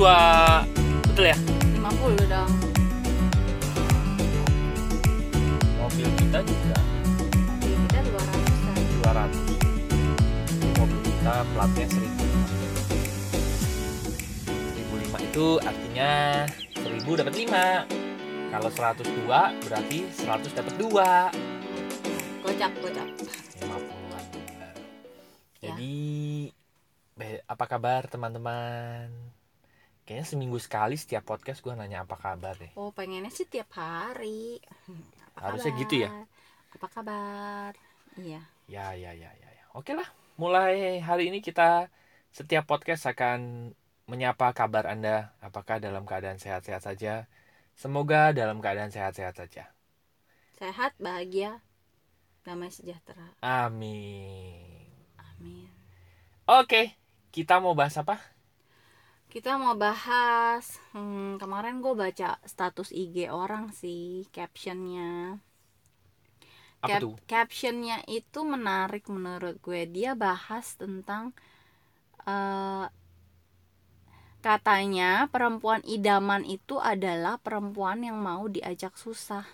betul ya? 50 dong. Mobil kita juga. Mobil kita 200 200 mobil kita platnya 1005 1005 itu artinya 1000 dapat 5 kalau 102 berarti 100 dapat 2 gocap gocap 50-an benar. Ya. Jadi be- apa kabar teman-teman? Kayaknya seminggu sekali setiap podcast gue nanya apa kabar deh. oh pengennya sih tiap hari Apa Harusnya kabar? gitu ya? apa kabar iya Ya ya ya ya. ya. Oke lah. Mulai hari ini kita setiap podcast akan menyapa kabar Anda. Apakah dalam keadaan sehat-sehat saja? Semoga dalam keadaan sehat-sehat saja. sehat bahagia damai sejahtera Amin. amin Oke, kita mau bahas apa? Kita mau bahas hmm, kemarin gue baca status IG orang sih captionnya Apa Cap- tuh? captionnya itu menarik menurut gue dia bahas tentang eh, katanya perempuan idaman itu adalah perempuan yang mau diajak susah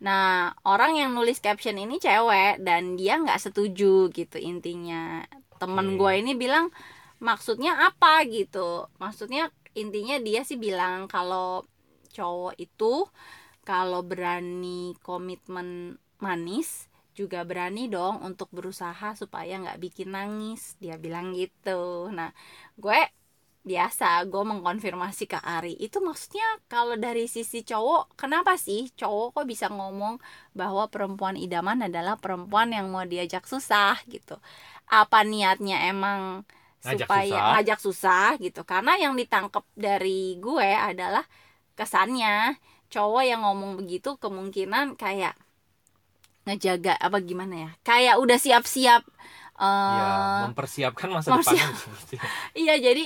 nah orang yang nulis caption ini cewek dan dia nggak setuju gitu intinya temen Oke. gue ini bilang maksudnya apa gitu? Maksudnya intinya dia sih bilang kalau cowok itu kalau berani komitmen manis juga berani dong untuk berusaha supaya nggak bikin nangis. Dia bilang gitu. Nah gue biasa gue mengkonfirmasi ke Ari. Itu maksudnya kalau dari sisi cowok kenapa sih cowok kok bisa ngomong bahwa perempuan idaman adalah perempuan yang mau diajak susah gitu? Apa niatnya emang Ngajak supaya susah. ngajak susah gitu. Karena yang ditangkap dari gue adalah kesannya. Cowok yang ngomong begitu kemungkinan kayak ngejaga apa gimana ya kayak udah siap-siap eh, ya, mempersiapkan masa mempersiap- gitu. iya jadi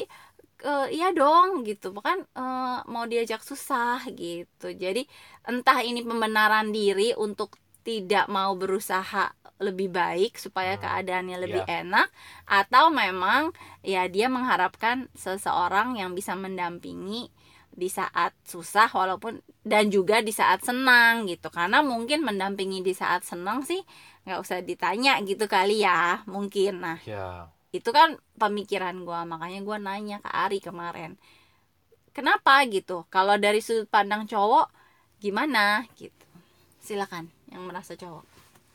eh, iya dong gitu. Bukan eh, mau diajak susah gitu. Jadi entah ini pembenaran diri untuk tidak mau berusaha lebih baik supaya Hmm, keadaannya lebih iya. enak atau memang ya dia mengharapkan seseorang yang bisa mendampingi di saat susah walaupun dan juga di saat senang gitu. Karena mungkin mendampingi di saat senang sih nggak usah ditanya gitu kali ya mungkin. Nah Ya, itu kan pemikiran gua. Makanya gua nanya ke Ari kemarin kenapa? gitu. Kalau dari sudut pandang cowok gimana? gitu. Silakan yang merasa cowok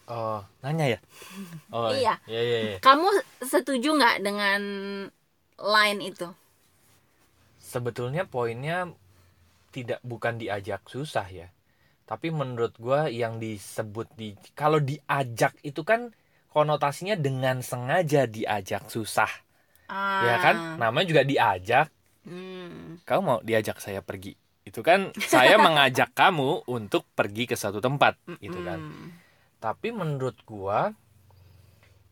oh, nanya ya? Oh, Iya. Iya, iya, iya. kamu setuju nggak dengan line itu Sebetulnya poinnya tidak bukan diajak susah ya. Tapi menurut gua yang disebut di kalau diajak itu kan konotasinya dengan sengaja diajak susah, ah, ya kan? Namanya juga diajak. hmm, Kamu mau diajak saya pergi? Itu kan saya mengajak kamu untuk pergi ke suatu tempat, gitu kan. Tapi menurut gua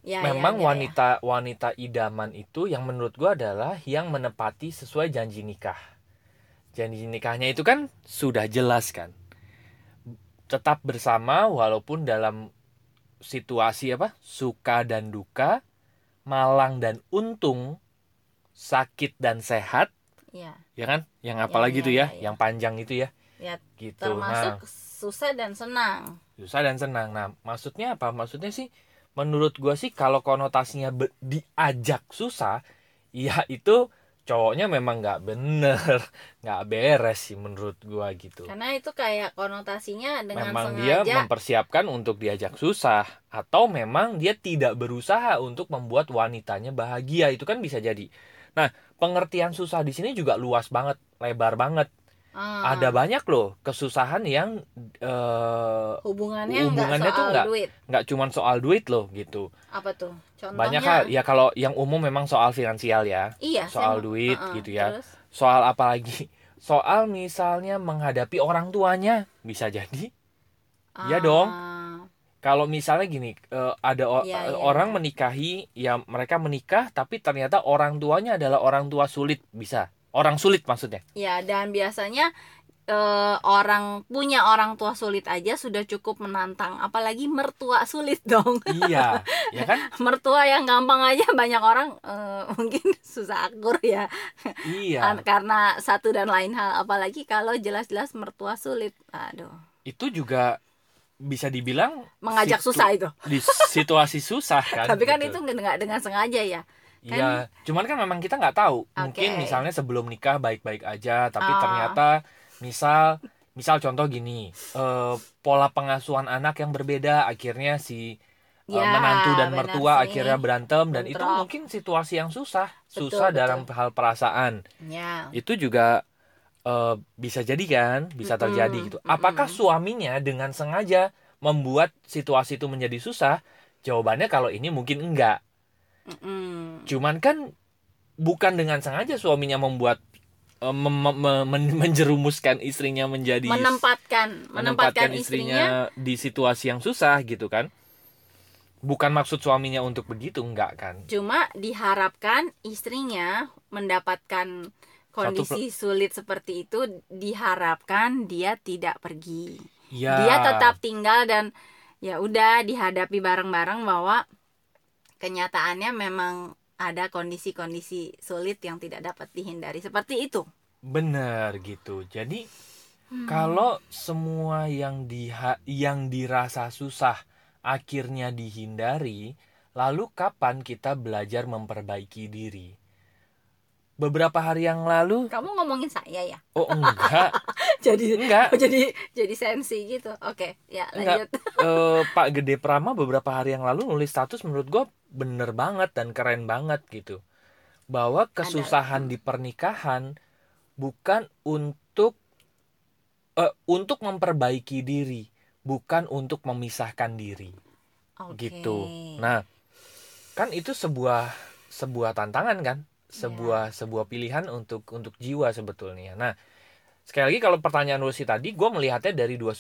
Ya, memang ya, ya, ya. wanita wanita idaman itu yang menurut gua adalah yang menepati sesuai janji nikah. Janji nikahnya itu kan sudah jelas kan. Tetap bersama walaupun dalam situasi apa? suka dan duka, malang dan untung, sakit dan sehat, ya ya kan? Yang Ya, apalagi ya, itu ya, ya, ya. yang panjang itu ya. ya Gitu. termasuk Nah, susah dan senang susah dan senang. Nah, maksudnya apa? Maksudnya sih menurut gua sih kalau konotasinya diajak susah, ya itu cowoknya memang nggak bener, nggak beres sih menurut gua gitu. karena itu kayak konotasinya dengan Memang dia sengaja mempersiapkan untuk diajak susah atau memang dia tidak berusaha untuk membuat wanitanya bahagia itu kan bisa jadi. Nah, pengertian susah di sini juga luas banget, lebar banget. ah, Ada banyak loh kesusahan yang eh, hubungannya, hubungannya nggak tuh soal nggak- duit. nggak cuma soal duit loh gitu. apa tuh? Contohnya? Banyak hal. Ya kalau yang umum memang soal finansial ya. Iya soal duit Heeh, gitu ya. terus? soal apa lagi? Soal misalnya menghadapi orang tuanya. Bisa jadi. Iya dong. Kalau misalnya gini eh, ada o- Iya, iya. orang menikahi ya mereka menikah tapi ternyata orang tuanya adalah orang tua sulit bisa orang sulit maksudnya ya dan biasanya eh, orang punya orang tua sulit aja sudah cukup menantang, apalagi mertua sulit dong. iya ya kan mertua yang gampang aja banyak orang eh, mungkin susah akur ya. iya Karena satu dan lain hal, apalagi kalau jelas-jelas mertua sulit. Aduh, itu juga bisa dibilang mengajak situ- susah itu. di situasi susah kan Tapi kan gitu. itu nggak dengan sengaja ya. Iya, cuman kan memang kita nggak tahu. Mungkin Oke. misalnya sebelum nikah baik-baik aja, tapi Oh. ternyata misal misal contoh gini, eh, pola pengasuhan anak yang berbeda, akhirnya si eh, Ya, menantu dan mertua sih. akhirnya berantem dan itu mungkin situasi yang susah, Betul, susah betul. dalam hal perasaan. Ya. Itu juga eh, bisa jadi kan, bisa terjadi gitu. Apakah suaminya dengan sengaja membuat situasi itu menjadi susah? Jawabannya kalau ini mungkin enggak. Cuman kan bukan dengan sengaja suaminya membuat mem- mem- men- menjerumuskan istrinya menjadi menempatkan menempatkan istrinya di situasi yang susah gitu kan. Bukan maksud suaminya untuk begitu enggak kan. cuma diharapkan istrinya mendapatkan kondisi sulit seperti itu diharapkan dia tidak pergi Ya. dia tetap tinggal dan ya udah dihadapi bareng-bareng bahwa kenyataannya memang ada kondisi-kondisi sulit yang tidak dapat dihindari seperti itu benar gitu. Jadi Hmm. kalau semua yang diha yang dirasa susah akhirnya dihindari, lalu kapan kita belajar memperbaiki diri? Beberapa hari yang lalu, kamu ngomongin saya ya? Oh enggak, jadi enggak. jadi jadi sensi gitu. Oke ya Enggak. lanjut. Eh, Pak Gede Prama beberapa hari yang lalu nulis status menurut gue bener banget dan keren banget gitu. Bahwa kesusahan di pernikahan bukan untuk eh, untuk memperbaiki diri bukan untuk memisahkan diri. Oke. gitu. Nah kan itu sebuah sebuah tantangan kan sebuah sebuah pilihan untuk untuk jiwa sebetulnya. Nah sekali lagi kalau pertanyaan Lucy tadi gue melihatnya dari dua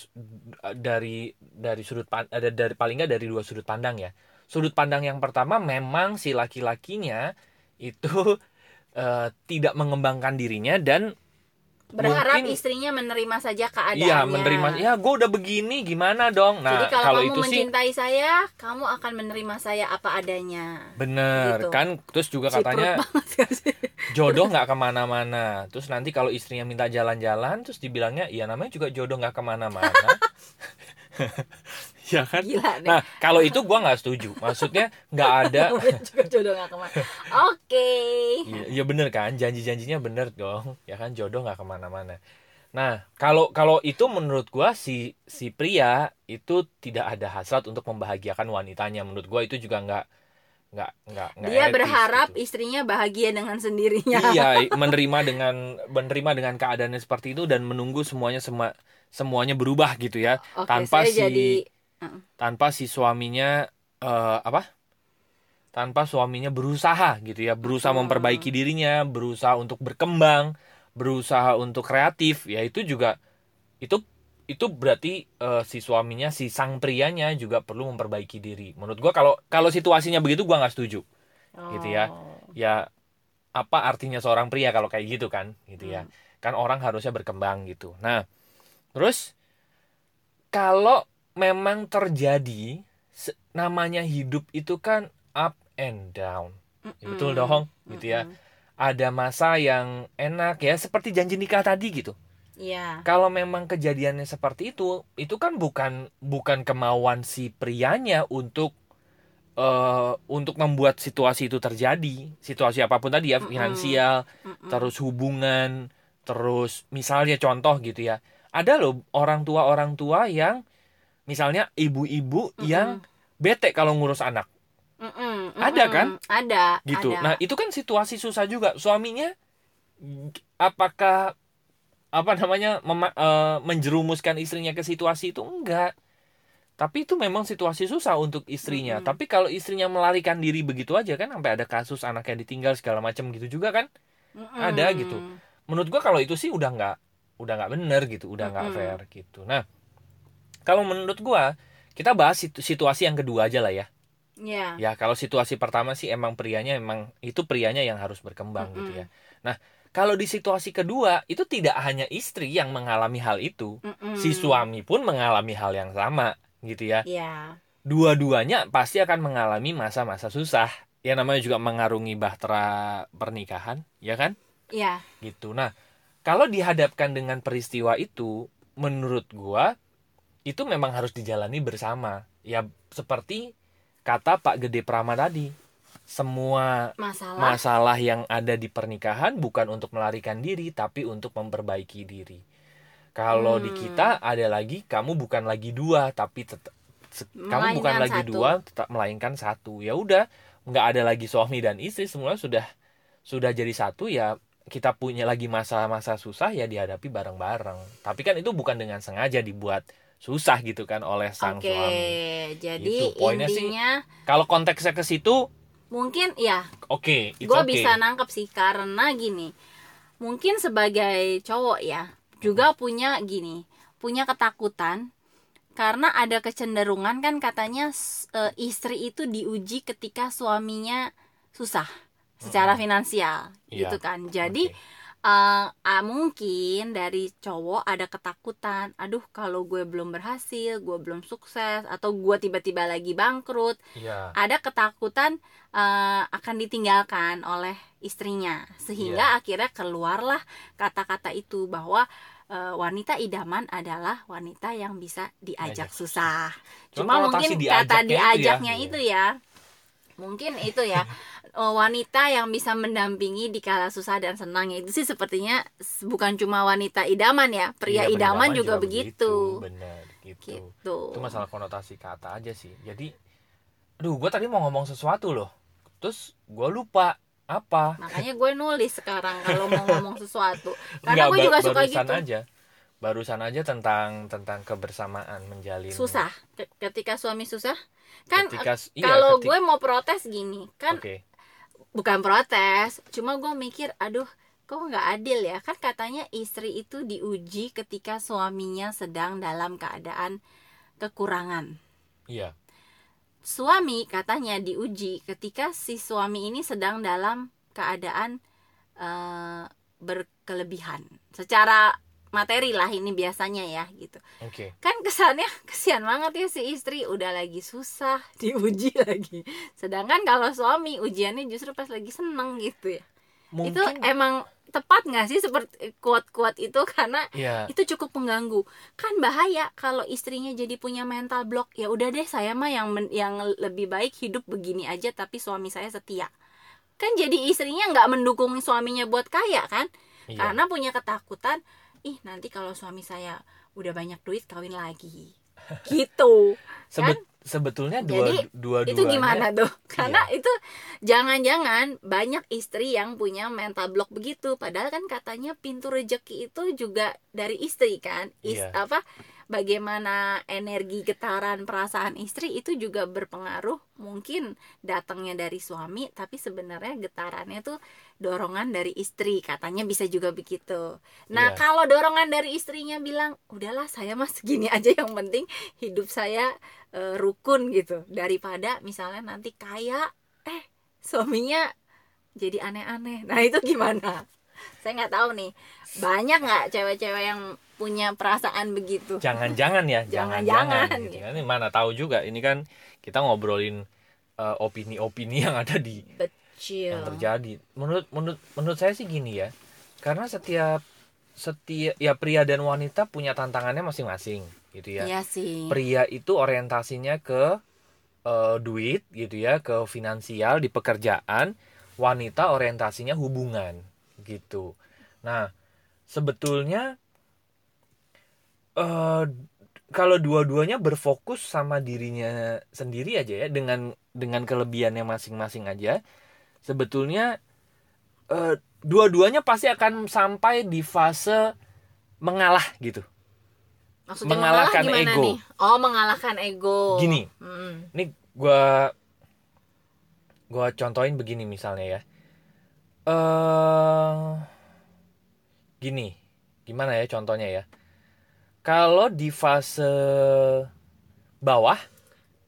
dari dari sudut ada dari paling nggak dari dua sudut pandang ya. Sudut pandang yang pertama memang si laki-lakinya itu eh, tidak mengembangkan dirinya dan berharap mungkin- istrinya menerima saja keadaannya. Iya menerima. Ya gue udah begini gimana dong? Nah jadi kalau, kalau kamu itu sih mencintai saya kamu akan menerima saya apa adanya. Bener Gitu. kan? Terus juga katanya sih? jodoh nggak ke mana-mana. Terus nanti kalau istrinya minta jalan-jalan terus dibilangnya iya namanya juga jodoh nggak ke mana-mana ya kan? Gila nih. Nah kalau itu gua nggak setuju. Maksudnya nggak ada jodoh ke mana. Oke. Ya, ya bener kan? Janji-janjinya bener dong. Ya kan? Jodoh nggak ke mana-mana. Nah kalau kalau itu menurut gua si si pria itu tidak ada hasrat untuk membahagiakan wanitanya. Menurut gua itu juga nggak nggak nggak nggak dia etis berharap gitu. istrinya bahagia dengan sendirinya. Iya menerima dengan menerima dengan keadaannya seperti itu dan menunggu semuanya semua semuanya berubah gitu ya. Oke tanpa saya si- jadi tanpa si suaminya eh, apa tanpa suaminya berusaha gitu ya berusaha Hmm. memperbaiki dirinya berusaha untuk berkembang berusaha untuk kreatif ya itu juga itu itu berarti eh, si suaminya si sang prianya juga perlu memperbaiki diri menurut gua kalau kalau situasinya begitu gua nggak setuju gitu ya. Oh. ya apa artinya seorang pria kalau kayak gitu kan gitu ya Hmm. kan orang harusnya berkembang gitu nah terus kalau memang terjadi namanya hidup itu kan up and down Ya, betul Mm-mm. dong gitu ya Mm-mm. ada masa yang enak ya seperti janji nikah tadi gitu Iya. kalau memang kejadiannya seperti itu itu kan bukan bukan kemauan si prianya untuk eh untuk membuat situasi itu terjadi situasi apa pun tadi ya Mm-mm. finansial Mm-mm. terus hubungan terus misalnya contoh gitu ya ada loh orang tua orang tua yang misalnya ibu-ibu Mm-mm. yang bete kalau ngurus anak Mm-mm, Ada mm-mm. kan? Ada. gitu ada. nah itu kan situasi susah juga suaminya apakah apa namanya mema- eh, menjerumuskan istrinya ke situasi itu enggak tapi itu memang situasi susah untuk istrinya Mm-mm. tapi kalau istrinya melarikan diri begitu aja kan sampai ada kasus anaknya ditinggal segala macam gitu juga kan Mm-mm. ada gitu. menurut gua kalau itu sih udah nggak udah nggak bener gitu udah nggak Mm-mm. fair gitu nah kalau menurut gua kita bahas situ- situasi yang kedua aja lah ya Ya. ya kalau situasi pertama sih emang prianya emang itu prianya yang harus berkembang gitu ya nah kalau di situasi kedua itu tidak hanya istri yang mengalami hal itu Mm-mm. si suami pun mengalami hal yang sama gitu ya Iya. dua-duanya pasti akan mengalami masa-masa susah ya namanya juga mengarungi bahtera pernikahan ya kan Iya. gitu nah kalau dihadapkan dengan peristiwa itu menurut gua itu memang harus dijalani bersama ya seperti kata Pak Gede Prama tadi semua Masalah. masalah yang ada di pernikahan bukan untuk melarikan diri tapi untuk memperbaiki diri kalau di Hmm. kita ada lagi kamu bukan lagi dua tapi tetap kamu bukan Melainkan lagi satu. dua tetap melainkan satu ya udah nggak ada lagi suami dan istri semua sudah sudah jadi satu ya kita punya lagi masa-masa susah ya dihadapi bareng-bareng tapi kan itu bukan dengan sengaja dibuat susah gitu kan oleh sang Oke, suami jadi Gitu, poinnya sih, intinya kalau konteksnya ke situ mungkin ya oke it's gue okay. bisa nangkep sih karena gini mungkin sebagai cowok ya juga punya gini punya ketakutan karena ada kecenderungan kan katanya e, istri itu diuji ketika suaminya susah secara Mm-mm. finansial Iya. gitu kan jadi Oke. Eh, ah, mungkin dari cowok ada ketakutan aduh kalau gue belum berhasil gue belum sukses atau gue tiba-tiba lagi bangkrut Iya. ada ketakutan eh, akan ditinggalkan oleh istrinya sehingga Iya. akhirnya keluarlah kata-kata itu bahwa eh, wanita idaman adalah wanita yang bisa diajak Diajak susah. Cuma mungkin diajaknya kata itu ya. diajaknya itu ya, mungkin itu ya eh, wanita yang bisa mendampingi di kala susah dan senang itu sih sepertinya bukan cuma wanita idaman ya, pria Iya, idaman juga, begitu. bener gitu. Gitu. itu masalah konotasi kata aja sih jadi aduh gue tadi mau ngomong sesuatu loh terus gue lupa apa Makanya gue nulis sekarang kalau mau ngomong sesuatu. Karena gue juga suka gitu. aja barusan aja tentang tentang kebersamaan menjalin Susah Ke- ketika suami susah. Kan ketika iya, kalau ketik- gue mau protes gini, kan oke bukan protes, cuma gue mikir, aduh, kok nggak adil ya? Kan katanya istri itu diuji ketika suaminya sedang dalam keadaan kekurangan. iya Suami katanya diuji ketika si suami ini sedang dalam keadaan eh, berkelebihan. Secara materi lah ini biasanya ya gitu. oke Kan kesannya kesian banget ya si istri udah lagi susah diuji lagi. Sedangkan kalau suami ujiannya justru pas lagi seneng gitu ya. Itu mungkin emang tepat nggak sih seperti kuat-kuat itu karena ya itu cukup mengganggu kan bahaya kalau istrinya jadi punya mental block ya udah deh saya mah yang men- yang lebih baik hidup begini aja tapi suami saya setia kan jadi istrinya nggak mendukung suaminya buat kaya kan iya. karena punya ketakutan ih nanti kalau suami saya udah banyak duit kawin lagi. Gitu. Sebet- sebetulnya dua Jadi, dua itu gimana tuh? Karena Iya. itu jangan-jangan banyak istri yang punya mental block begitu. Padahal kan katanya pintu rejeki itu juga dari istri kan? Is- Iya. apa bagaimana energi getaran perasaan istri itu juga berpengaruh mungkin datangnya dari suami tapi sebenarnya getarannya tuh dorongan dari istri katanya bisa juga begitu. Nah Iya. kalau dorongan dari istrinya bilang udahlah saya mah segini aja yang penting hidup saya eh, rukun gitu. Daripada misalnya nanti kaya eh suaminya jadi aneh-aneh. Nah itu gimana saya nggak tahu nih. Banyak nggak cewek-cewek yang punya perasaan begitu? Jangan-jangan ya Jangan-jangan, gitu kan. Ini mana tahu juga. Ini kan kita ngobrolin eh, opini-opini yang ada di Betul. yang terjadi. Menurut menurut menurut saya sih gini ya. Karena setiap setiap ya pria dan wanita punya tantangannya masing-masing gitu ya. Iya sih. Pria itu orientasinya ke eh, duit gitu ya ke finansial di pekerjaan. Wanita orientasinya hubungan gitu nah sebetulnya eh kalau dua-duanya berfokus sama dirinya sendiri aja ya dengan dengan kelebihannya masing-masing aja sebetulnya eh, dua-duanya pasti akan sampai di fase mengalah gitu Maksudnya mengalahkan mengalah ego. nih? Oh mengalahkan ego Gini. Mm. ini gua gua contohin begini misalnya ya eh gini gimana ya contohnya ya? Kalau di fase bawah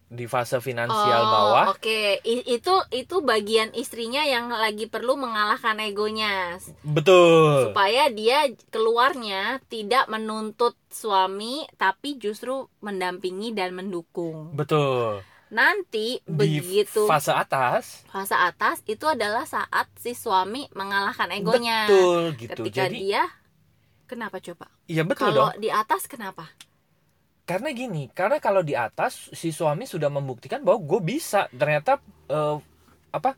di fase finansial Oh, bawah Oke, I- itu itu bagian istrinya yang lagi perlu mengalahkan egonya. Betul. supaya dia keluarnya tidak menuntut suami tapi justru mendampingi dan mendukung. betul Nanti di begitu fase atas fase atas itu adalah saat si suami mengalahkan egonya. betul gitu Ketika jadi dia kenapa coba? iya betul Kalau dong di atas kenapa? karena gini karena kalau di atas si suami sudah membuktikan bahwa gue bisa ternyata eh, apa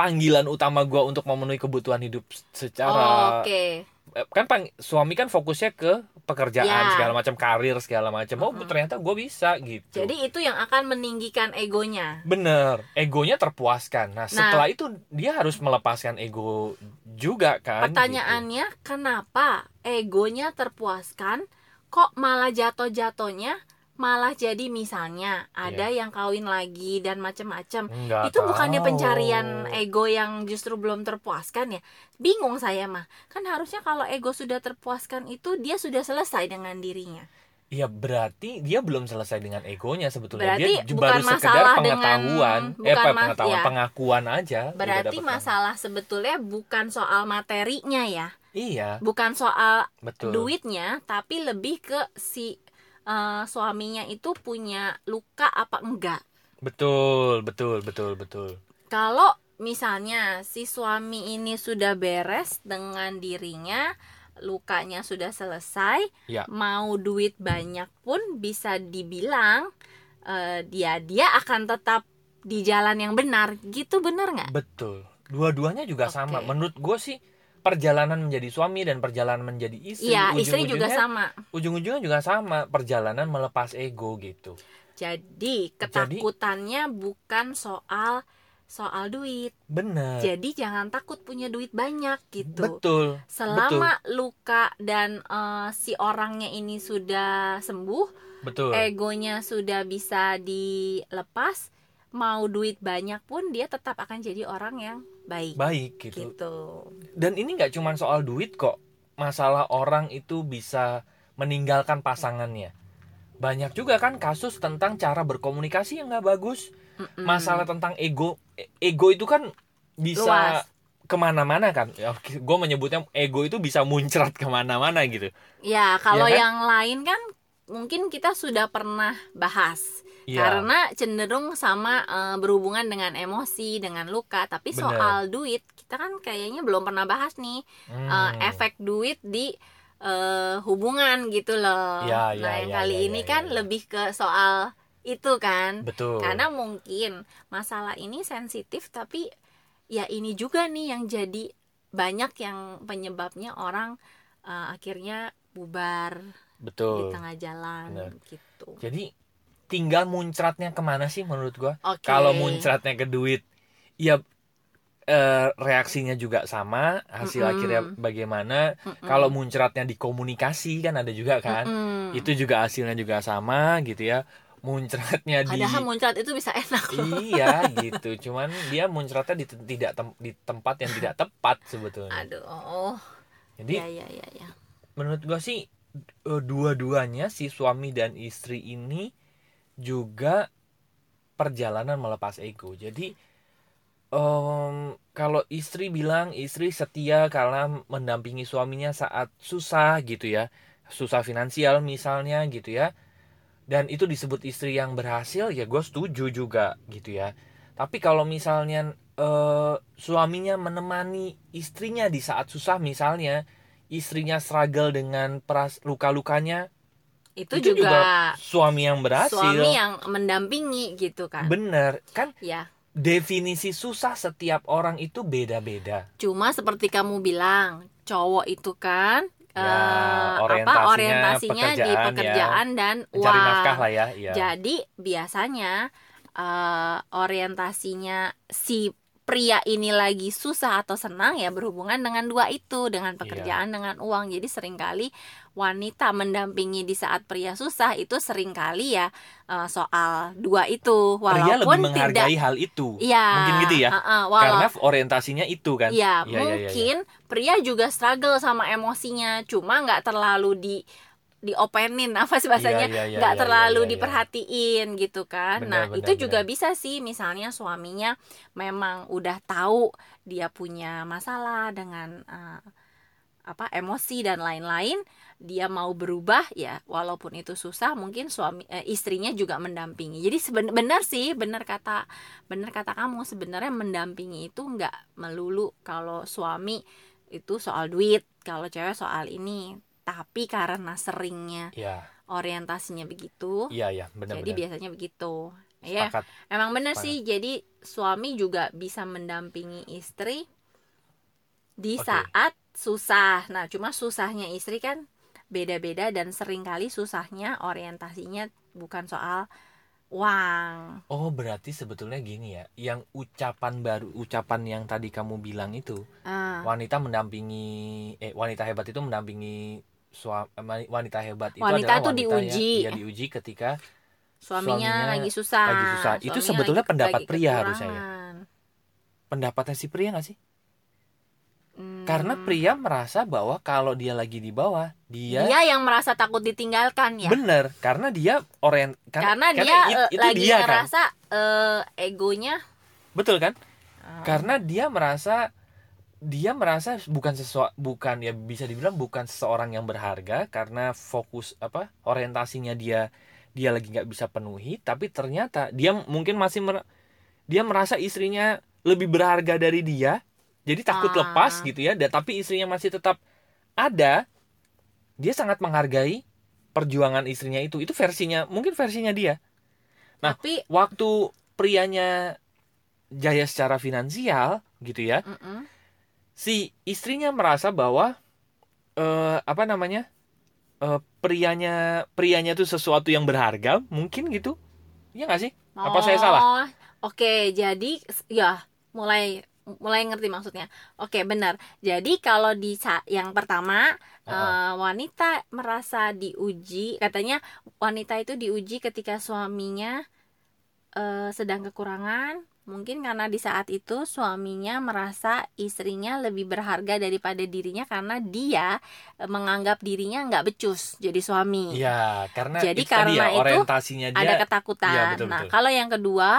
panggilan utama gue untuk memenuhi kebutuhan hidup secara Oke. eh, kan pang- suami kan fokusnya ke pekerjaan Ya. segala macam karir segala macam oh Mm-mm. ternyata gue bisa gitu Jadi itu yang akan meninggikan egonya. bener egonya terpuaskan nah setelah itu dia harus melepaskan ego juga kan Pertanyaannya kenapa egonya terpuaskan kok malah jatuh-jatuhnya malah jadi misalnya ada yang kawin lagi dan macam-macam. Itu bukannya tahu. pencarian ego yang justru belum terpuaskan ya? Bingung saya mah. Kan harusnya kalau ego sudah terpuaskan itu dia sudah selesai dengan dirinya. Iya berarti dia belum selesai dengan egonya sebetulnya Berarti dia bukan baru sekedar masalah dengan- pengetahuan eh bukan apa mas- pengetahuan ya. pengakuan aja Berarti masalah sebetulnya bukan soal materinya ya. iya Bukan soal betul duitnya tapi lebih ke si eh, suaminya itu punya luka apa enggak? Betul betul betul betul. Kalau misalnya si suami ini sudah beres dengan dirinya lukanya sudah selesai Ya. mau duit banyak pun bisa dibilang eh, dia dia akan tetap di jalan yang benar. Gitu benar nggak? Betul. Dua-duanya juga Oke. sama menurut gue sih perjalanan menjadi suami dan perjalanan menjadi istri Iya istri juga sama. ujung-ujungnya juga sama perjalanan melepas ego gitu. Jadi ketakutannya bukan soal soal duit. Bener. Jadi jangan takut punya duit banyak gitu. Betul selama luka dan eh, si orangnya ini sudah sembuh betul. egonya sudah bisa dilepas mau duit banyak pun dia tetap akan jadi orang yang baik. Baik gitu. Gitu. Dan ini nggak cuma soal duit kok. Masalah orang itu bisa meninggalkan pasangannya. Banyak juga kan kasus tentang cara berkomunikasi yang nggak bagus. Mm-mm. masalah tentang ego. Ego itu kan bisa Luas. ke mana-mana kan. Gue menyebutnya ego itu bisa muncrat ke mana-mana gitu. Ya kalau Ya kan? yang lain kan mungkin kita sudah pernah bahas Iya, karena cenderung sama eh, berhubungan dengan emosi dengan luka tapi Bener. soal duit kita kan kayaknya belum pernah bahas nih Hmm. eh, efek duit di eh, hubungan gitu loh. Ya, ya, nah, yang ya, kali ya, ini ya, kan ya, ya. lebih ke soal itu kan. betul Karena mungkin masalah ini sensitif tapi ya ini juga nih yang jadi banyak yang penyebabnya orang eh, akhirnya bubar di betul tengah jalan Bener. gitu. jadi tinggal muncratnya ke mana sih menurut gua Oke. kalau muncratnya ke duit ya eh, reaksinya juga sama hasil Mm-mm. akhirnya bagaimana Mm-mm. kalau muncratnya di komunikasi kan ada juga kan Mm-mm. itu juga hasilnya juga sama gitu ya muncratnya di Padahal muncrat itu bisa enak loh. iya gitu cuman dia muncratnya di tidak tem- di tempat yang tidak tepat sebetulnya Aduh, oh. jadi Ya ya ya ya. menurut gua sih dua-duanya si suami dan istri ini juga perjalanan melepas ego. Jadi em, kalau istri bilang istri setia karena mendampingi suaminya saat susah gitu ya. Susah finansial misalnya gitu ya. Dan itu disebut istri yang berhasil ya gue setuju juga gitu ya. Tapi kalau misalnya eh, suaminya menemani istrinya di saat susah misalnya istrinya struggle dengan peras luka-lukanya Itu, Itu juga, suami yang berhasil suami yang mendampingi gitu kan. bener kan ya. definisi susah setiap orang itu beda-beda Cuma seperti kamu bilang, cowok itu kan Ya, eh, orientasinya apa orientasinya di pekerjaan ya. pekerjaan dan uang. nafkah lah ya iya. Jadi biasanya eh, orientasinya si pria ini lagi susah atau senang ya berhubungan dengan dua itu dengan Iya. pekerjaan dengan uang. Jadi sering kali wanita mendampingi di saat pria susah itu sering kali ya eh, soal dua itu. Pria lebih walaupun menghargai tidak hal itu. Iya, mungkin gitu ya? Heeh, walau- karena orientasinya itu kan? Ya, Iya, iya, iya, mungkin pria juga struggle sama emosinya, cuma nggak terlalu di diopenin apa sih bahasanya Iya, iya, iya, nggak iya, terlalu iya, iya. diperhatiin gitu kan Benar, nah benar, itu juga benar. bisa sih misalnya suaminya memang udah tahu dia punya masalah dengan eh, apa emosi dan lain-lain dia mau berubah ya walaupun itu susah mungkin suami eh, istrinya juga mendampingi jadi benar sih benar kata benar kata kamu sebenarnya mendampingi itu nggak melulu kalau suami itu soal duit kalau cewek soal ini tapi karena seringnya Iya, orientasinya begitu iya, iya, benar jadi biasanya begitu. Ya Sepakat. emang bener Sepakat. sih. Jadi suami juga bisa mendampingi istri di Oke. saat susah. Nah cuma susahnya istri kan beda-beda dan sering kali susahnya orientasinya bukan soal uang. Oh, berarti sebetulnya gini ya. Yang ucapan baru, ucapan yang tadi kamu bilang itu, Ah, wanita mendampingi eh wanita hebat itu mendampingi suami wanita hebat itu Wanita wanita diuji. yang ya diuji ketika suaminya, suaminya lagi susah lagi susah. Itu suaminya sebetulnya lagi- pendapat lagi pria harusnya ya? pendapatnya si pria nggak sih? Hmm, Karena pria merasa bahwa kalau dia lagi di bawah, dia, dia yang merasa takut ditinggalkan ya bener karena dia orient karena, dia it- eh, itu lagi dia kan. ngerasa eh, egonya Betul kan? eh, Karena dia merasa dia merasa bukan sesuatu bukan ya bisa dibilang bukan seseorang yang berharga karena fokus apa orientasinya dia dia lagi nggak bisa penuhi tapi ternyata dia mungkin masih mer- dia merasa istrinya lebih berharga dari dia jadi takut Ah. lepas gitu ya dan tapi istrinya masih tetap ada dia sangat menghargai perjuangan istrinya itu itu versinya mungkin versinya dia nah, tapi waktu prianya jaya secara finansial gitu ya mm-mm. Si istrinya merasa bahwa eh apa namanya eh prianya prianya itu sesuatu yang berharga mungkin gitu ya nggak sih Apa saya salah? Oh, Oke, jadi ya mulai mulai ngerti maksudnya. Oke, benar. Jadi kalau di yang pertama Heeh. eh, wanita merasa diuji, katanya wanita itu diuji ketika suaminya eh, sedang kekurangan. Mungkin karena di saat itu suaminya merasa istrinya lebih berharga daripada dirinya karena dia eh, menganggap dirinya nggak becus jadi suami Iya, karena Jadi itu tadi karena ya, itu orientasinya dia ada ketakutan. Betul, nah, betul. kalau yang kedua,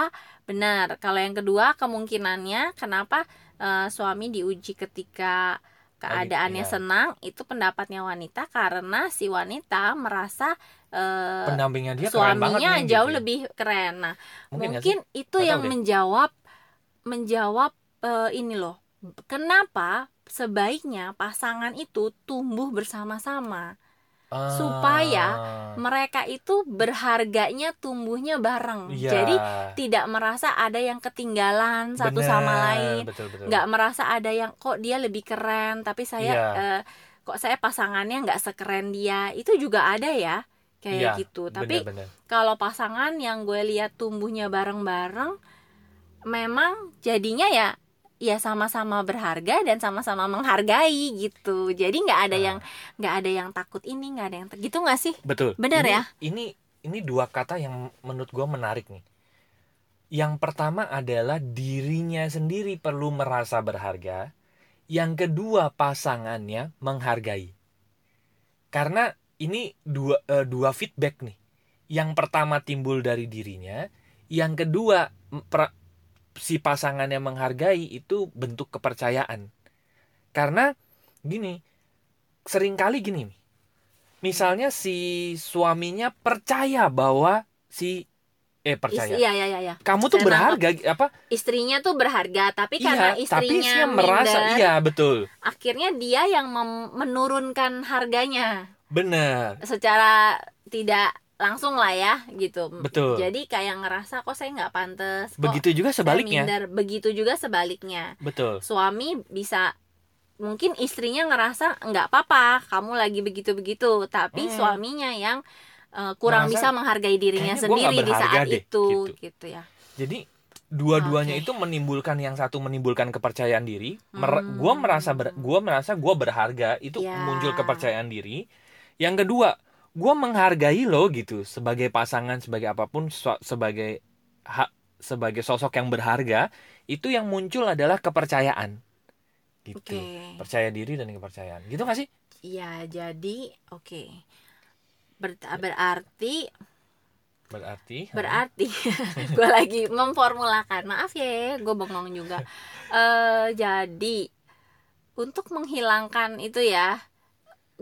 benar. Kalau yang kedua kemungkinannya kenapa eh, suami diuji ketika keadaannya iya. senang itu pendapatnya wanita karena si wanita merasa eh, pendampingnya dia keren banget suaminya nih, jauh gitu ya. lebih keren. Nah, mungkin, mungkin itu Nggak yang deh. menjawab menjawab eh, ini loh. Kenapa sebaiknya pasangan itu tumbuh bersama-sama? sih? Ah, supaya mereka itu berharganya tumbuhnya bareng iya, jadi tidak merasa ada yang ketinggalan satu bener, sama lain betul, betul. nggak merasa ada yang kok dia lebih keren tapi saya Iya. eh, kok saya pasangannya nggak sekeren dia itu juga ada ya kayak Iya, gitu tapi kalau pasangan yang gue lihat tumbuhnya bareng-bareng memang jadinya ya ya sama-sama berharga dan sama-sama menghargai gitu jadi nggak ada Ah. yang nggak ada yang takut ini nggak ada yang gitu nggak sih Betul. Benar ya? Ini ini dua kata yang menurut gue menarik nih. Yang pertama adalah dirinya sendiri perlu merasa berharga. Yang kedua pasangannya menghargai. Karena ini dua eh, dua feedback nih. Yang pertama timbul dari dirinya, yang kedua pra- si pasangannya menghargai itu bentuk kepercayaan. Karena gini, sering kali gini. Misalnya si suaminya percaya bahwa si eh percaya. Is- iya iya iya iya. Kamu tuh Saya berharga apa? istrinya tuh berharga tapi karena iya, tapi istrinya istrinya merasa minder, iya betul. akhirnya dia yang menurunkan harganya Benar. secara tidak langsung lah ya gitu Betul. jadi kayak ngerasa kok saya nggak pantas kok Begitu juga sebaliknya. minder. begitu juga sebaliknya Betul. suami bisa mungkin istrinya ngerasa nggak apa-apa kamu lagi begitu-begitu tapi Hmm. suaminya yang eh, kurang Ngerasa, bisa menghargai dirinya "Kayaknya gua nggak sendiri di saat deh," itu gitu. gitu ya Jadi dua-duanya Oke. itu menimbulkan yang satu menimbulkan kepercayaan diri. Mer- Hmm. Gua merasa ber- gua merasa gua berharga itu Ya. muncul kepercayaan diri. Yang kedua, gua menghargai lo gitu sebagai pasangan sebagai apa pun so- sebagai hak sebagai sosok yang berharga itu yang muncul adalah kepercayaan. Gitu. oke Percaya diri dan kepercayaan. Gitu gak sih? Iya, jadi oke. Ber- berarti berarti berarti gue lagi memformulakan maaf ya gue bengong juga eh jadi untuk menghilangkan itu ya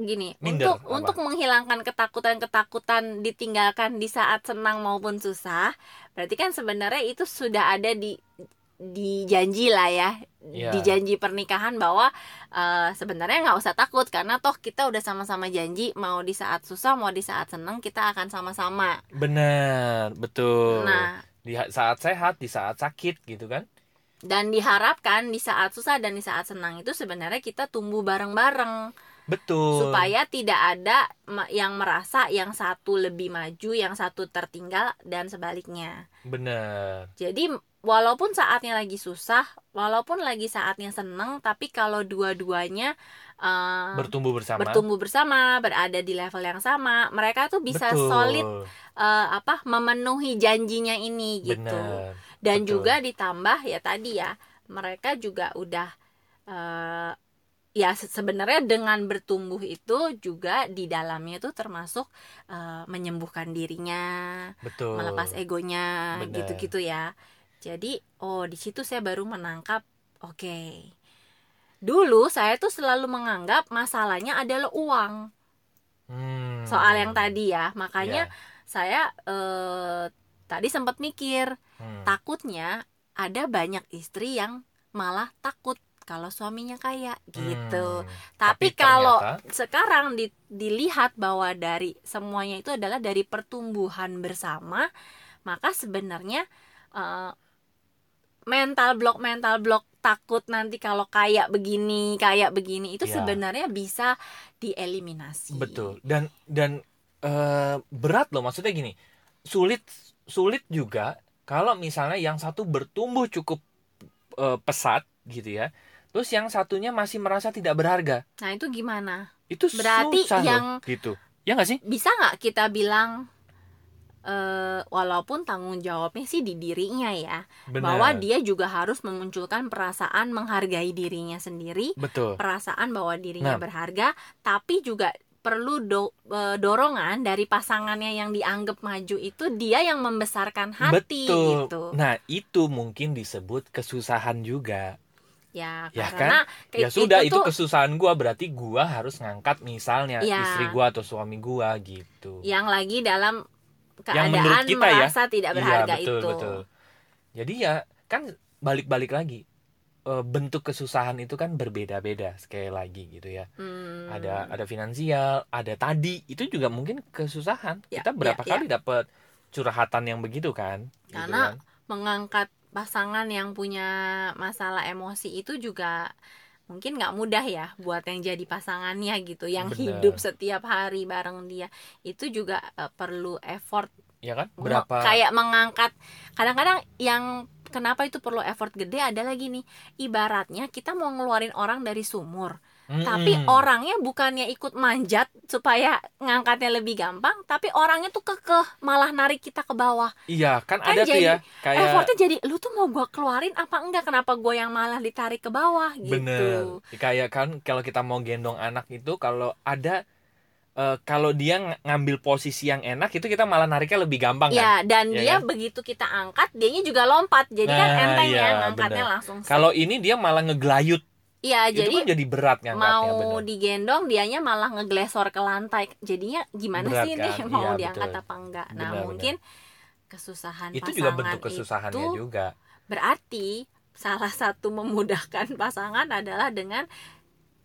gini Minder, untuk apa? untuk menghilangkan ketakutan-ketakutan ditinggalkan di saat senang maupun susah berarti kan sebenarnya itu sudah ada di di janji lah ya. Iya. di janji pernikahan bahwa eh, sebenarnya nggak usah takut karena toh kita udah sama-sama janji mau di saat susah mau di saat senang kita akan sama-sama. Benar betul. Nah. Di saat sehat di saat sakit gitu kan? Dan diharapkan di saat susah dan di saat senang itu sebenarnya kita tumbuh bareng-bareng betul. Supaya tidak ada yang merasa yang satu lebih maju yang satu tertinggal dan sebaliknya. Benar. Jadi walaupun saatnya lagi susah walaupun lagi saatnya senang tapi kalau dua-duanya eh, bertumbuh bersama. bertumbuh bersama berada di level yang sama mereka tuh bisa Betul. solid eh, apa memenuhi janjinya ini gitu. Benar. Dan Betul. juga ditambah ya tadi ya mereka juga udah eh, ya se- sebenarnya dengan bertumbuh itu juga di dalamnya itu termasuk eh, menyembuhkan dirinya betul. melepas egonya gitu-gitu ya. Jadi oh di situ saya baru menangkap oke. Dulu saya tuh selalu menganggap masalahnya adalah uang. Hmm. soal yang tadi ya. Makanya Ya. saya eh, tadi sempat mikir Hmm. takutnya ada banyak istri yang malah takut kalau suaminya kaya gitu. Hmm. Tapi, Tapi kalau ternyata- sekarang di- dilihat bahwa dari semuanya itu adalah dari pertumbuhan bersama, maka sebenarnya eh, mental block mental block takut nanti kalau kayak begini kayak begini itu Ya. sebenarnya bisa dieliminasi. Betul. Dan dan eh, berat loh maksudnya gini. Sulit sulit juga kalau misalnya yang satu bertumbuh cukup eh, pesat gitu ya. Terus yang satunya masih merasa tidak berharga. Nah itu gimana? Itu Berarti susah yang- loh gitu. Ya nggak sih? bisa nggak kita bilang eh walaupun tanggung jawabnya sih di dirinya ya Benar. bahwa dia juga harus memunculkan perasaan menghargai dirinya sendiri Betul. perasaan bahwa dirinya Nah. berharga tapi juga perlu do- eh, dorongan dari pasangannya yang dianggap maju itu dia yang membesarkan hati Betul. gitu Nah, itu mungkin disebut kesusahan juga. Ya, Ya karena Ya kayak sudah, itu, tuh kesusahan gua berarti gua harus ngangkat misalnya Ya. istri gua atau suami gua gitu. yang lagi dalam Yang menurut keadaan kita ya. merasa tidak berharga iya, betul, itu betul. Jadi ya kan balik-balik lagi. Eh, bentuk kesusahan itu kan berbeda-beda sekali lagi gitu ya. Hmm. Ada ada finansial, ada tadi itu juga mungkin kesusahan. Ya, Kita berapa ya, kali dapat curhatan yang begitu kan? Gitu Karena kan. mengangkat pasangan yang punya masalah emosi itu juga mungkin nggak mudah ya buat yang jadi pasangannya gitu yang Benar. hidup setiap hari bareng dia itu juga eh, perlu effort ya kan? Berapa kayak mengangkat kadang-kadang yang kenapa itu perlu effort gede ada lagi nih ibaratnya kita mau ngeluarin orang dari sumur tapi Mm-mm. orangnya bukannya ikut manjat supaya ngangkatnya lebih gampang tapi orangnya tuh kekeh malah narik kita ke bawah Iya, kan, Kan ada tuh jadi ya kayak effortnya jadi lu tuh mau gua keluarin apa enggak kenapa gua yang malah ditarik ke bawah gitu Bener. Kayak kan kalau kita mau gendong anak itu kalau ada eh, kalau dia ng- ngambil posisi yang enak itu kita malah nariknya lebih gampang kan. ya dan Ya dia kan? begitu kita angkat dianya juga lompat jadi kan Nah, enteng iya, ya ngangkatnya bener. langsung. Kalau ini dia malah ngegelayut. Iya jadi kan jadi berat ngangkatnya mau bener. digendong dianya malah ngeglesor ke lantai jadinya gimana Berat sih ini kan? mau Iya, diangkat betul. apa enggak nah Benar, mungkin kesusahan Itu juga bentuk kesusahannya itu juga. berarti salah satu memudahkan pasangan adalah dengan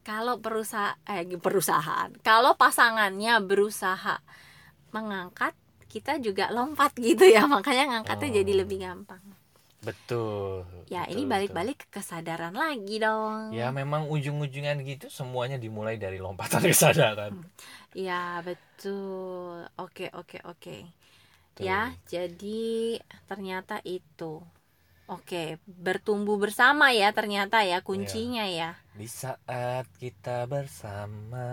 kalau perusahaan eh perusahaan kalau pasangannya berusaha mengangkat kita juga lompat gitu ya makanya ngangkatnya Oh. jadi lebih gampang Betul. ya betul, ini betul. balik-balik ke kesadaran lagi dong Ya memang ujung-ujungnya gitu semuanya dimulai dari lompatan kesadaran. ya betul oke oke oke Tuh. ya jadi ternyata itu oke bertumbuh bersama ya ternyata ya kuncinya ya Di saat kita bersama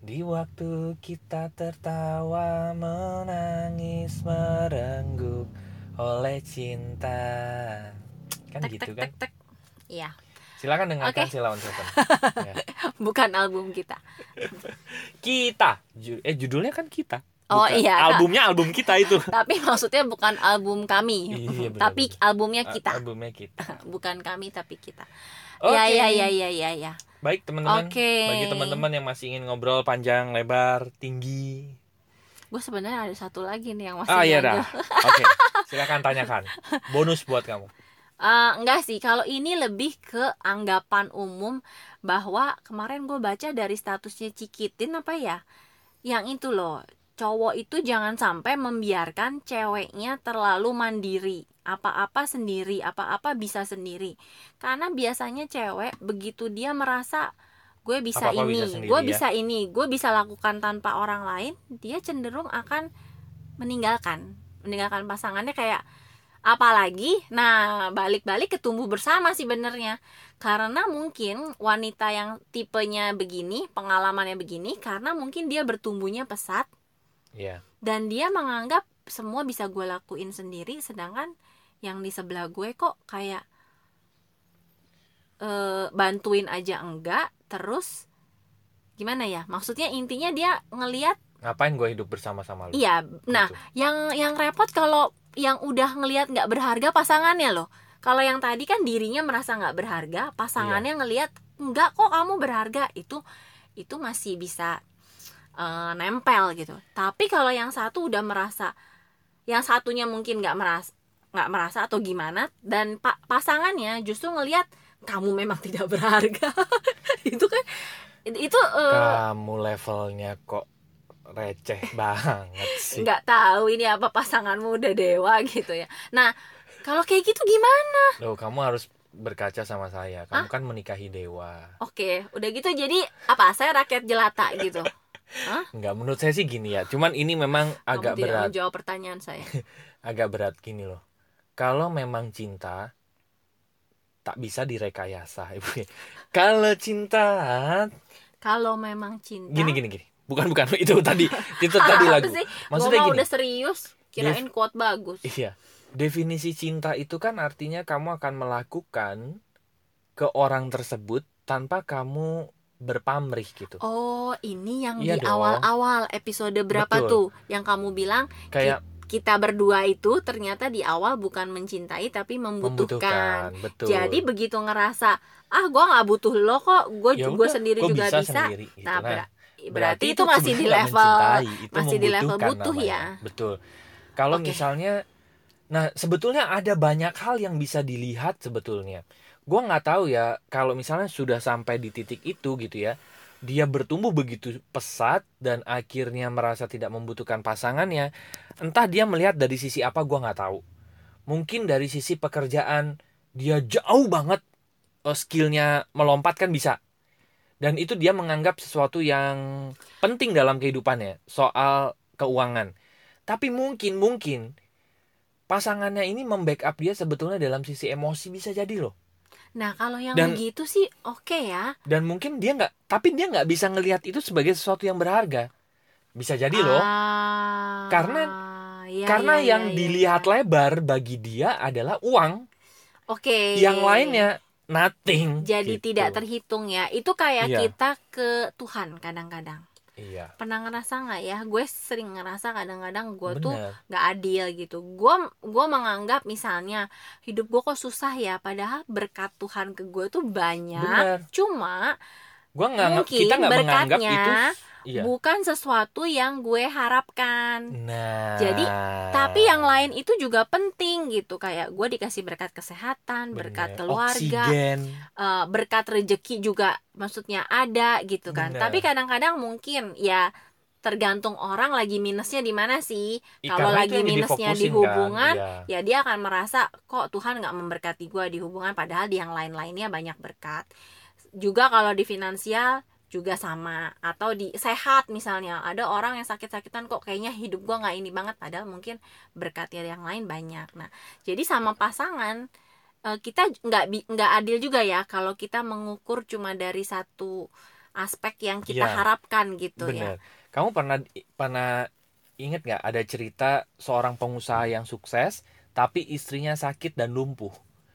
Di waktu kita tertawa Menangis merenggut Oleh cinta Kan tek gitu tek kan tek tek iya Silakan dengarkan Oke. Silawan Seven. Ya. bukan album kita Kita. Ju- eh judulnya kan kita. Oh, Bukan. iya, Kak. Albumnya album kita itu. tapi maksudnya bukan album kami Iya, benar, tapi benar. albumnya kita Albumnya kita. bukan kami tapi kita Oke. ya ya ya ya ya ya Baik teman-teman. Oke. Bagi teman-teman yang masih ingin ngobrol panjang, lebar, tinggi. Gue sebenarnya ada satu lagi nih yang masih Ah iya dah. Oke. Silakan tanyakan. Bonus buat kamu. Eh, enggak sih, kalau ini lebih ke anggapan umum bahwa kemarin gue baca dari statusnya Cikitin apa ya, yang itu loh, cowok itu jangan sampai membiarkan ceweknya terlalu mandiri, apa-apa sendiri, apa-apa bisa sendiri, karena biasanya cewek begitu dia merasa gue bisa Apa-apa ini, bisa sendiri gue ya. bisa ini, gue bisa lakukan tanpa orang lain, dia cenderung akan meninggalkan, meninggalkan pasangannya kayak apalagi? Nah balik-balik ke tumbuh bersama sih benernya. Karena mungkin wanita yang tipenya begini pengalamannya begini karena mungkin dia bertumbuhnya pesat. Iya. dan dia menganggap semua bisa gue lakuin sendiri sedangkan yang di sebelah gue kok kayak eh, bantuin aja enggak terus gimana ya? Maksudnya intinya dia ngelihat Ngapain gue hidup bersama-sama lu? iya nah Gitu. yang yang repot kalau yang udah ngelihat nggak berharga pasangannya loh. Kalau yang tadi kan dirinya merasa nggak berharga pasangannya ngelihat nggak kok kamu berharga. Itu itu masih bisa eh, nempel gitu. Tapi kalau yang satu udah merasa yang satunya mungkin nggak merasa nggak merasa atau gimana dan pa- pasangannya justru ngelihat kamu memang tidak berharga itu kan itu eh, Kamu levelnya kok receh banget sih. nggak tahu ini apa pasanganmu udah dewa gitu ya nah kalau kayak gitu gimana Loh, kamu harus berkaca sama saya. Kamu kan menikahi dewa. oke udah gitu jadi apa saya rakyat jelata gitu Enggak, menurut saya sih gini ya. Cuman ini memang agak kamu tidak berat. menjawab pertanyaan saya Agak berat gini loh. Kalau memang cinta tak bisa direkayasa, Ibu. Kalau cinta kalau memang cinta gini gini gini. Bukan bukan itu tadi. Itu tadi lagu. sih Maksudnya gini. udah serius kirain quote bagus Iya. Definisi cinta itu kan artinya kamu akan melakukan ke orang tersebut tanpa kamu berpamrih gitu. oh ini yang Iya di awal-awal episode berapa Betul. tuh yang kamu bilang Kayak kita berdua itu ternyata di awal bukan mencintai tapi membutuhkan, membutuhkan, betul. jadi begitu ngerasa ah gua nggak butuh lo kok gue Ya gue sendiri gua juga bisa, sendiri, gitu. nah, Nah, ber- berarti, itu masih di level itu masih di level butuh namanya. ya. Betul. Kalau Oke. misalnya, nah sebetulnya ada banyak hal yang bisa dilihat sebetulnya. Gua nggak tahu ya kalau misalnya sudah sampai di titik itu gitu ya, dia bertumbuh begitu pesat dan akhirnya merasa tidak membutuhkan pasangannya. Entah dia melihat dari sisi apa gua nggak tahu. Mungkin dari sisi pekerjaan dia jauh banget eh, skillnya melompat kan bisa dan itu dia menganggap sesuatu yang penting dalam kehidupannya soal keuangan tapi mungkin mungkin pasangannya ini membackup dia sebetulnya dalam sisi emosi bisa jadi loh nah kalau yang Dan- begitu sih oke ya. Dan mungkin dia nggak tapi dia nggak bisa ngelihat itu sebagai sesuatu yang berharga. Bisa jadi loh. Ah, Karena- iya, karena iya, yang iya, dilihat lebar bagi dia adalah uang. Oke. Yang lainnya nothing jadi gitu. tidak terhitung ya. Itu kayak Iya. kita ke Tuhan kadang-kadang iya. Pernah ngerasa nggak ya? Gue sering ngerasa kadang-kadang gue tuh bener. nggak adil gitu. Gue gue menganggap misalnya hidup gue kok susah ya padahal berkat Tuhan ke gue tuh banyak. Bener. Cuma gua nggak mungkin kita nggak menganggap berkatnya itu iya bukan sesuatu yang gue harapkan nah Jadi, tapi yang lain itu juga penting gitu kayak gue dikasih berkat kesehatan berkat Bener. keluarga Oksigen. eh, berkat rejeki juga maksudnya ada gitu kan Bener. tapi kadang-kadang mungkin ya tergantung orang lagi minusnya di mana sih Ih, Kalau lagi minusnya di difokusin hubungan, kan, iya. ya dia akan merasa kok Tuhan nggak memberkati gue di hubungan padahal di yang lain-lainnya banyak berkat juga kalau di finansial juga sama atau di sehat misalnya ada orang yang sakit-sakitan kok kayaknya hidup gua nggak ini banget padahal mungkin berkatnya yang lain banyak nah jadi sama pasangan eh, kita nggak nggak adil juga ya kalau kita mengukur cuma dari satu aspek yang kita Iya. harapkan gitu ya Bener. Kamu pernah pernah inget nggak ada cerita seorang pengusaha yang sukses tapi istrinya sakit dan lumpuh.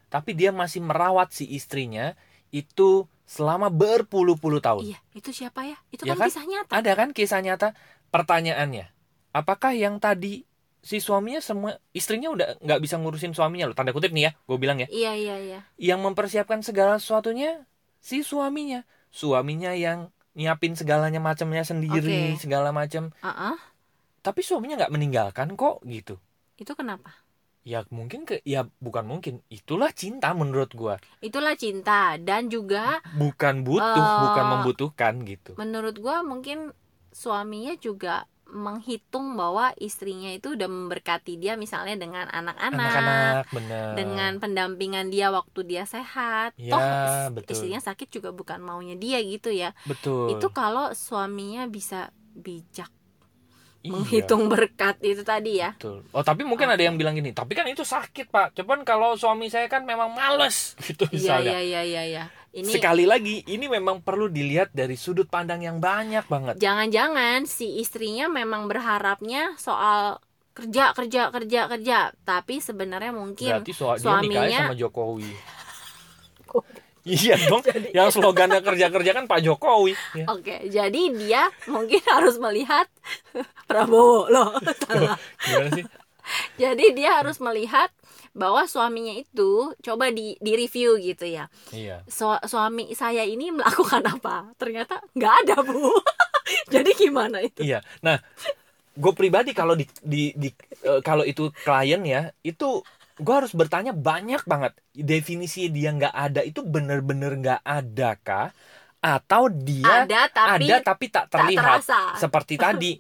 Tapi dia masih merawat si istrinya itu selama berpuluh-puluh tahun. Iya, itu siapa ya? Itu Ya kan, kan? kisah nyata. Ada kan kisah nyata? Pertanyaannya, apakah yang tadi si suaminya semua istrinya udah nggak bisa ngurusin suaminya loh tanda kutip nih ya gue bilang ya Iya, iya, iya. yang mempersiapkan segala sesuatunya si suaminya suaminya yang nyiapin segalanya macamnya sendiri Oke. segala macam Ah, ah. tapi suaminya nggak meninggalkan kok gitu Itu kenapa? Ya mungkin ke ya bukan mungkin. Itulah cinta menurut gua. Itulah cinta dan juga bukan butuh Eh, bukan membutuhkan gitu. menurut gua mungkin suaminya juga menghitung bahwa istrinya itu udah memberkati dia misalnya dengan anak-anak dengan pendampingan dia waktu dia sehat. Ya, toh betul. istrinya sakit juga bukan maunya dia gitu ya. Betul. Itu kalau suaminya bisa bijak Iya, menghitung berkat itu tadi ya. Betul. Oh tapi mungkin ada yang bilang gini tapi kan itu sakit pak. Cuman kalau suami saya kan memang males gitu iya misalnya. iya iya iya iya. Ini sekali lagi ini memang perlu dilihat dari sudut pandang yang banyak banget. Jangan-jangan si istrinya memang berharapnya soal kerja kerja kerja kerja. Tapi sebenarnya mungkin berarti soal dia suaminya- sama Jokowi iya dong yang slogannya kerja kerja kan Pak Jokowi ya. Oke, jadi dia mungkin harus melihat Prabowo loh. salah. gimana sih Jadi dia harus melihat bahwa suaminya itu coba di di review gitu ya. iya Su- suami saya ini melakukan apa? Ternyata nggak ada bu. jadi gimana itu? Iya. Nah, gue pribadi kalau di, di, di eh, kalau itu klien ya, itu gue harus bertanya banyak banget. Definisi dia nggak ada itu bener-bener nggak ada kah? Atau dia ada tapi ada tapi tak tak terlihat. terasa. Seperti tadi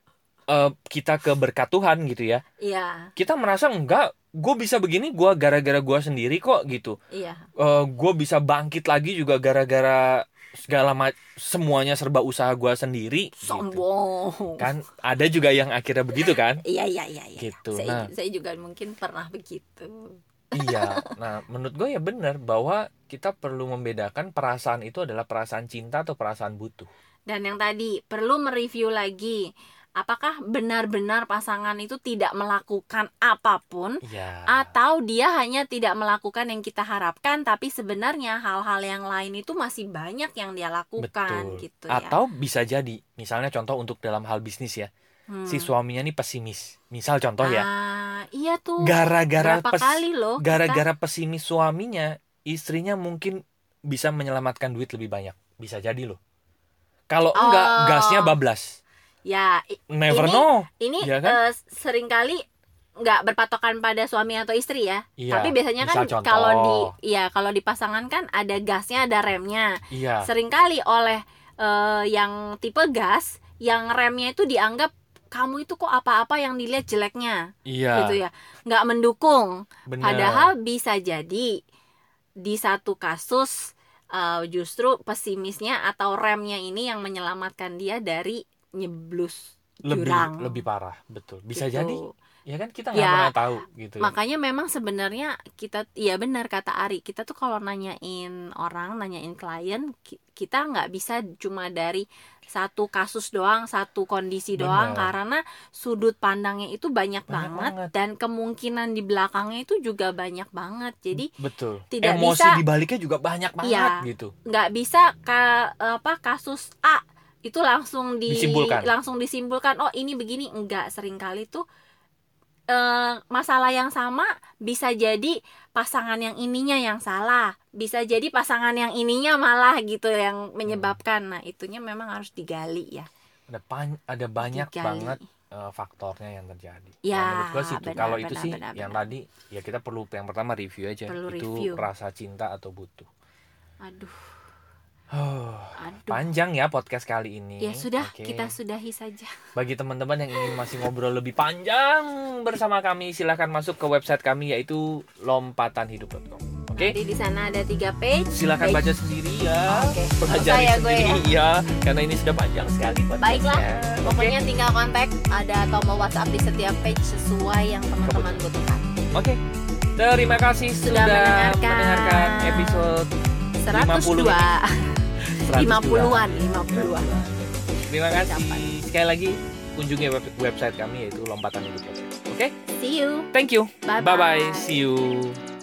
eh, kita ke berkat Tuhan gitu ya. Iya, Kita merasa enggak, gue bisa begini gue gara-gara gue sendiri kok gitu. iya. gue bisa bangkit lagi juga gara-gara segala ma- semuanya serba usaha gue sendiri. gitu. Sombong. kan ada juga yang akhirnya begitu kan Iya iya iya iya. Gitu, Saya, nah. saya juga mungkin pernah begitu. iya nah menurut gue ya benar bahwa kita perlu membedakan perasaan itu adalah perasaan cinta atau perasaan butuh Dan yang tadi perlu mereview lagi apakah benar-benar pasangan itu tidak melakukan apa pun iya atau dia hanya tidak melakukan yang kita harapkan tapi sebenarnya hal-hal yang lain itu masih banyak yang dia lakukan betul gitu ya. atau bisa jadi misalnya contoh untuk dalam hal bisnis ya Hmm. si suaminya nih pesimis misal contoh ya Ah, iya tuh. gara-gara pes- kali loh kita- gara-gara pesimis suaminya istrinya mungkin bisa menyelamatkan duit lebih banyak bisa jadi loh kalau enggak Oh. gasnya bablas ya never Ini- know ini Iya kan? eh, sering kali nggak berpatokan pada suami atau istri ya. Iya, Tapi biasanya kan kalau di iya kalau di pasangan kan ada gasnya, ada remnya. iya Seringkali oleh eh, yang tipe gas, yang remnya itu dianggap kamu itu kok apa-apa yang dilihat jeleknya, iya gitu ya, nggak mendukung. bener. Padahal bisa jadi di satu kasus eh, justru pesimisnya atau remnya ini yang menyelamatkan dia dari nyeblus lebih jurang. lebih parah betul bisa Gitu. jadi ya kan kita nggak Ya, pernah tahu gitu ya. Makanya memang sebenarnya kita iya benar kata Ari, kita tuh kalau nanyain orang, nanyain klien, ki- kita nggak bisa cuma dari satu kasus doang, satu kondisi doang Benar. karena sudut pandangnya itu banyak, Banyak banget, banget. dan kemungkinan di belakangnya itu juga banyak banget. Jadi betul tidak emosi bisa- dibaliknya juga banyak banget Iya. gitu nggak bisa ka, apa kasus A itu langsung di Disimpulkan. langsung disimpulkan oh ini begini enggak sering kali tuh eh, masalah yang sama bisa jadi pasangan yang ininya yang salah bisa jadi pasangan yang ininya malah gitu yang menyebabkan nah itunya memang harus digali ya ada pan- ada banyak Digali. banget eh, faktornya yang terjadi Ya, Nah, menurut gua sih itu. benar, kalau itu benar, sih benar, yang benar. tadi ya kita perlu yang pertama review aja Perlu itu review. rasa cinta atau butuh aduh Aduh panjang ya podcast kali ini ya sudah Oke. kita sudahi saja Bagi teman-teman yang ingin masih ngobrol lebih panjang bersama kami, silahkan masuk ke website kami yaitu lompatanhidup.com. Oke? Nanti di sana ada tiga page Silahkan Page- baca sendiri ya. Oke. Pelajari ya gue sendiri ya. karena ini sudah panjang sekali. Baiklah, Oke? Pokoknya tinggal kontak ada tombol WhatsApp di setiap page sesuai yang teman-teman butuhkan. Oke. Terima kasih sudah, Sudah mendengarkan. mendengarkan episode 102 102. 50-an, 50-an. Terima kasih. Sekali lagi kunjungi web- website kami yaitu lompatanhidup.com. Oke? See you. Thank you. Bye-bye. Bye bye. See you.